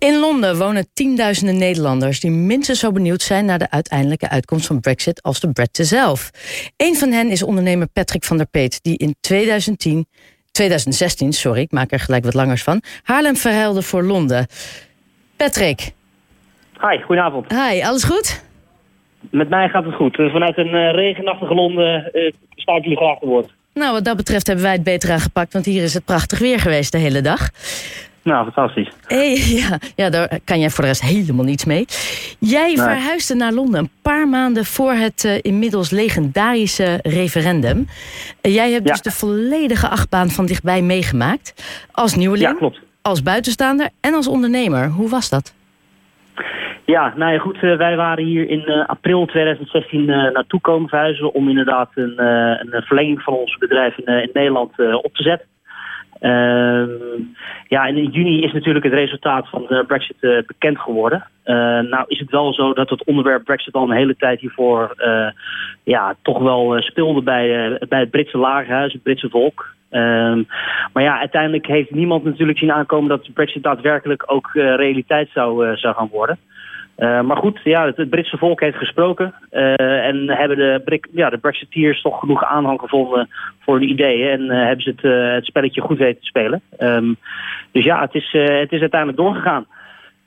In Londen wonen tienduizenden Nederlanders die minstens zo benieuwd zijn naar de uiteindelijke uitkomst van Brexit als de Brexit zelf. Een van hen is ondernemer Patrick van der Peet, die in 2010, 2016, sorry, ik maak er gelijk wat langers van, Haarlem verhuilde voor Londen. Patrick. Hi, goedenavond. Hi, alles goed? Met mij gaat het goed. Vanuit een uh, regenachtige Londen uh, sta ik jullie graag te woord. Nou, wat dat betreft hebben wij het beter aangepakt, want hier is het prachtig weer geweest de hele dag. Nou, fantastisch. Hey, ja, ja, daar kan jij voor de rest helemaal niets mee. Jij verhuisde naar Londen een paar maanden voor het uh, inmiddels legendarische referendum. Uh, jij hebt dus de volledige achtbaan van dichtbij meegemaakt. Als nieuweling, ja, klopt. als buitenstaander en als ondernemer. Hoe was dat? Ja, nou ja, goed. Uh, wij waren hier in april 2016 naartoe komen verhuizen... om inderdaad een, een verlenging van ons bedrijf in, in Nederland op te zetten. Uh, ja, en in juni is natuurlijk het resultaat van de Brexit uh, bekend geworden. Uh, nou is het wel zo dat het onderwerp Brexit al een hele tijd hiervoor ja, toch wel speelde bij, bij het Britse lagerhuis, het Britse volk. Ehm, maar ja, uiteindelijk heeft niemand natuurlijk zien aankomen dat Brexit daadwerkelijk ook realiteit zou, zou gaan worden. Uh, maar goed, ja, het, het, Britse volk heeft gesproken. Uh, en hebben de, ja, de Brexiteers toch genoeg aanhang gevonden voor de ideeën. En uh, hebben ze het, het spelletje goed weten te spelen. Um, dus ja, het is, het is uiteindelijk doorgegaan.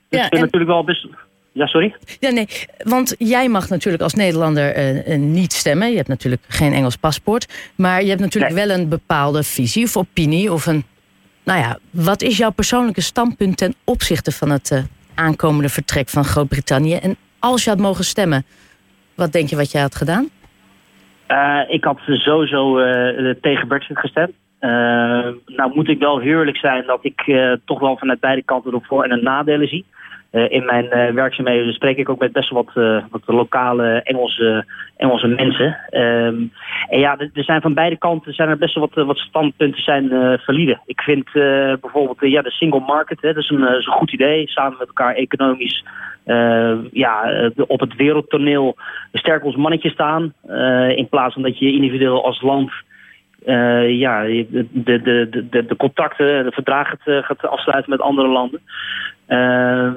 Dus ja, en... natuurlijk wel best... Ja, sorry? Ja, nee, want jij mag natuurlijk als Nederlander niet stemmen. Je hebt natuurlijk geen Engels paspoort. Maar je hebt natuurlijk nee. wel een bepaalde visie of opinie. Of een, nou ja, wat is jouw persoonlijke standpunt ten opzichte van het aankomende vertrek van Groot-Brittannië. En als je had mogen stemmen, wat denk je wat jij had gedaan? Uh, ik had sowieso uh, tegen Brexit gestemd. Uh, nou moet ik wel heerlijk zijn dat ik toch wel vanuit beide kanten de voor- en de nadelen zie. Uh, in mijn uh, werkzaamheden spreek ik ook met best wel wat, uh, wat lokale Engelse, Engelse mensen. Um, en ja, er zijn van beide kanten zijn er best wel wat, wat standpunten zijn valide. Ik vind bijvoorbeeld ja, de single market, hè, dat, is een, goed idee. Samen met elkaar economisch ja, op het wereldtoneel sterk ons mannetje staan. in plaats van dat je individueel als land uh, ja, de, de, de, de, de contacten, de verdragen gaat afsluiten met andere landen. Uh,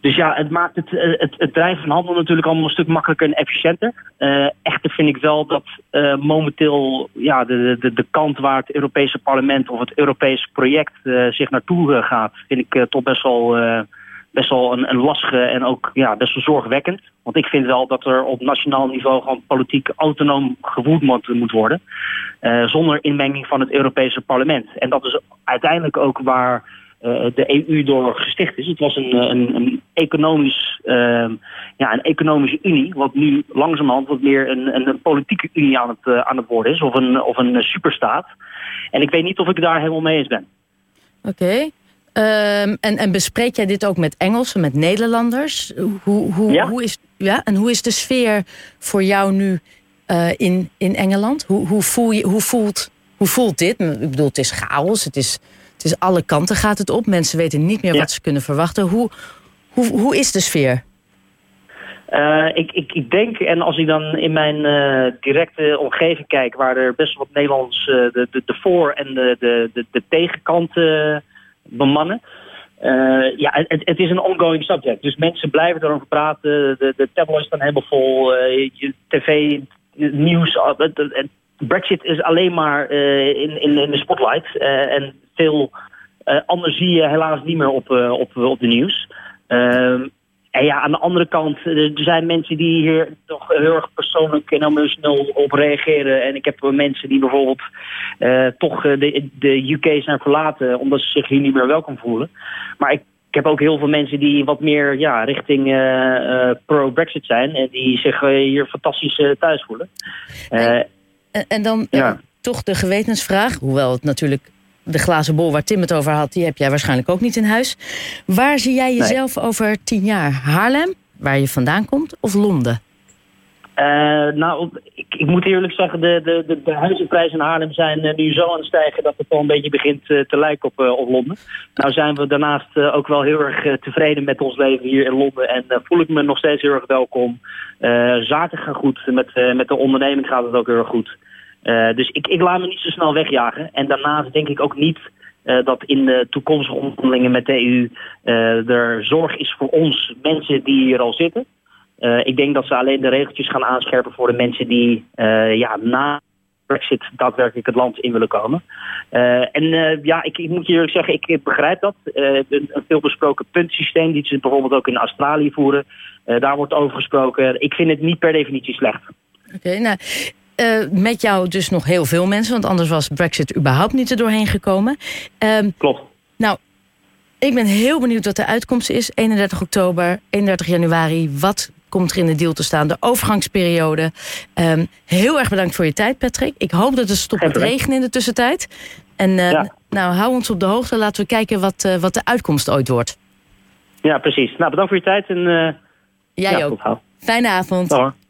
dus ja, het maakt het, het, het drijven van handel natuurlijk allemaal een stuk makkelijker en efficiënter. Uh, echter vind ik wel dat uh, momenteel ja, de, de, de kant waar het Europese parlement of het Europese project zich naartoe gaat, vind ik toch best wel best wel een, een lastige en ook ja, best wel zorgwekkend. Want ik vind wel dat er op nationaal niveau gewoon politiek autonoom gevoerd moet, worden. Zonder inmenging van het Europese parlement. En dat is uiteindelijk ook waar de EU door gesticht is. Het was een, een, een economisch, uh, ja, een economische unie, wat nu langzamerhand wat meer een, een, een politieke unie aan het, uh, aan het worden is, of een, of een superstaat. En ik weet niet of ik daar helemaal mee eens ben. Oké. Okay. Um, en, en bespreek jij dit ook met Engelsen, met Nederlanders? Hoe, hoe, ja. hoe is, ja? En hoe is de sfeer voor jou nu uh, in, in Engeland? Hoe, hoe, voel je, hoe, voelt, hoe voelt dit? Ik bedoel, het is chaos, het is, het is alle kanten gaat het op. Mensen weten niet meer ja. wat ze kunnen verwachten. Hoe, hoe, hoe is de sfeer? Uh, ik, ik, ik denk, en als ik dan in mijn uh, directe omgeving kijk... waar er best wel wat Nederlands uh, de, de, de voor- en de, de, de, de tegenkant bemannen. Ja, het, het, is een ongoing subject. Dus mensen blijven erover praten. De, de tabloids staan helemaal vol. Je, tv, nieuws. Brexit is alleen maar uh, in, in, in de spotlight. en veel anders zie je helaas niet meer op, op, op de nieuws. Ehm, en ja, aan de andere kant, er zijn mensen die hier toch heel erg persoonlijk en emotioneel op reageren. En ik heb mensen die bijvoorbeeld uh, toch de, de UK zijn verlaten omdat ze zich hier niet meer welkom voelen. Maar ik, ik heb ook heel veel mensen die wat meer ja, richting uh, uh, pro-Brexit zijn. En die zich hier fantastisch thuis voelen. En, en, dan ja. toch de gewetensvraag, hoewel het natuurlijk de glazen bol waar Tim het over had, die heb jij waarschijnlijk ook niet in huis. Waar zie jij jezelf nee. over tien jaar? Haarlem, waar je vandaan komt, of Londen? Uh, nou, ik, ik, moet eerlijk zeggen, de, de, de, de huizenprijzen in Haarlem zijn uh, nu zo aan het stijgen dat het wel een beetje begint uh, te lijken op, op Londen. Nou zijn we daarnaast ook wel heel erg tevreden met ons leven hier in Londen en voel ik me nog steeds heel erg welkom. zaken gaan goed, met, met de onderneming gaat het ook heel erg goed. Dus ik, ik laat me niet zo snel wegjagen. En daarnaast denk ik ook niet dat in de toekomstige onderhandelingen met de EU er zorg is voor ons mensen die hier al zitten. Ik denk dat ze alleen de regeltjes gaan aanscherpen voor de mensen die ja, na Brexit daadwerkelijk het land in willen komen. Uh, en uh, ja, ik, ik, moet je eerlijk zeggen, ik begrijp dat. Uh, een, een veelbesproken puntsysteem, die ze bijvoorbeeld ook in Australië voeren, daar wordt over gesproken. Ik vind het niet per definitie slecht. Oké, nou. met jou dus nog heel veel mensen, want anders was Brexit überhaupt niet er doorheen gekomen. Ehm, Klopt. Nou, ik ben heel benieuwd wat de uitkomst is. 31 oktober, 31 januari. Wat komt er in de deal te staan? De overgangsperiode. Um, heel erg bedankt voor je tijd, Patrick. Ik hoop dat het stopt met regenen in de tussentijd. En uh, nou, hou ons op de hoogte. Laten we kijken wat, uh, wat de uitkomst ooit wordt. Ja, precies. Nou, bedankt voor je tijd. En, uh, Jij ja, ook. Fijne avond.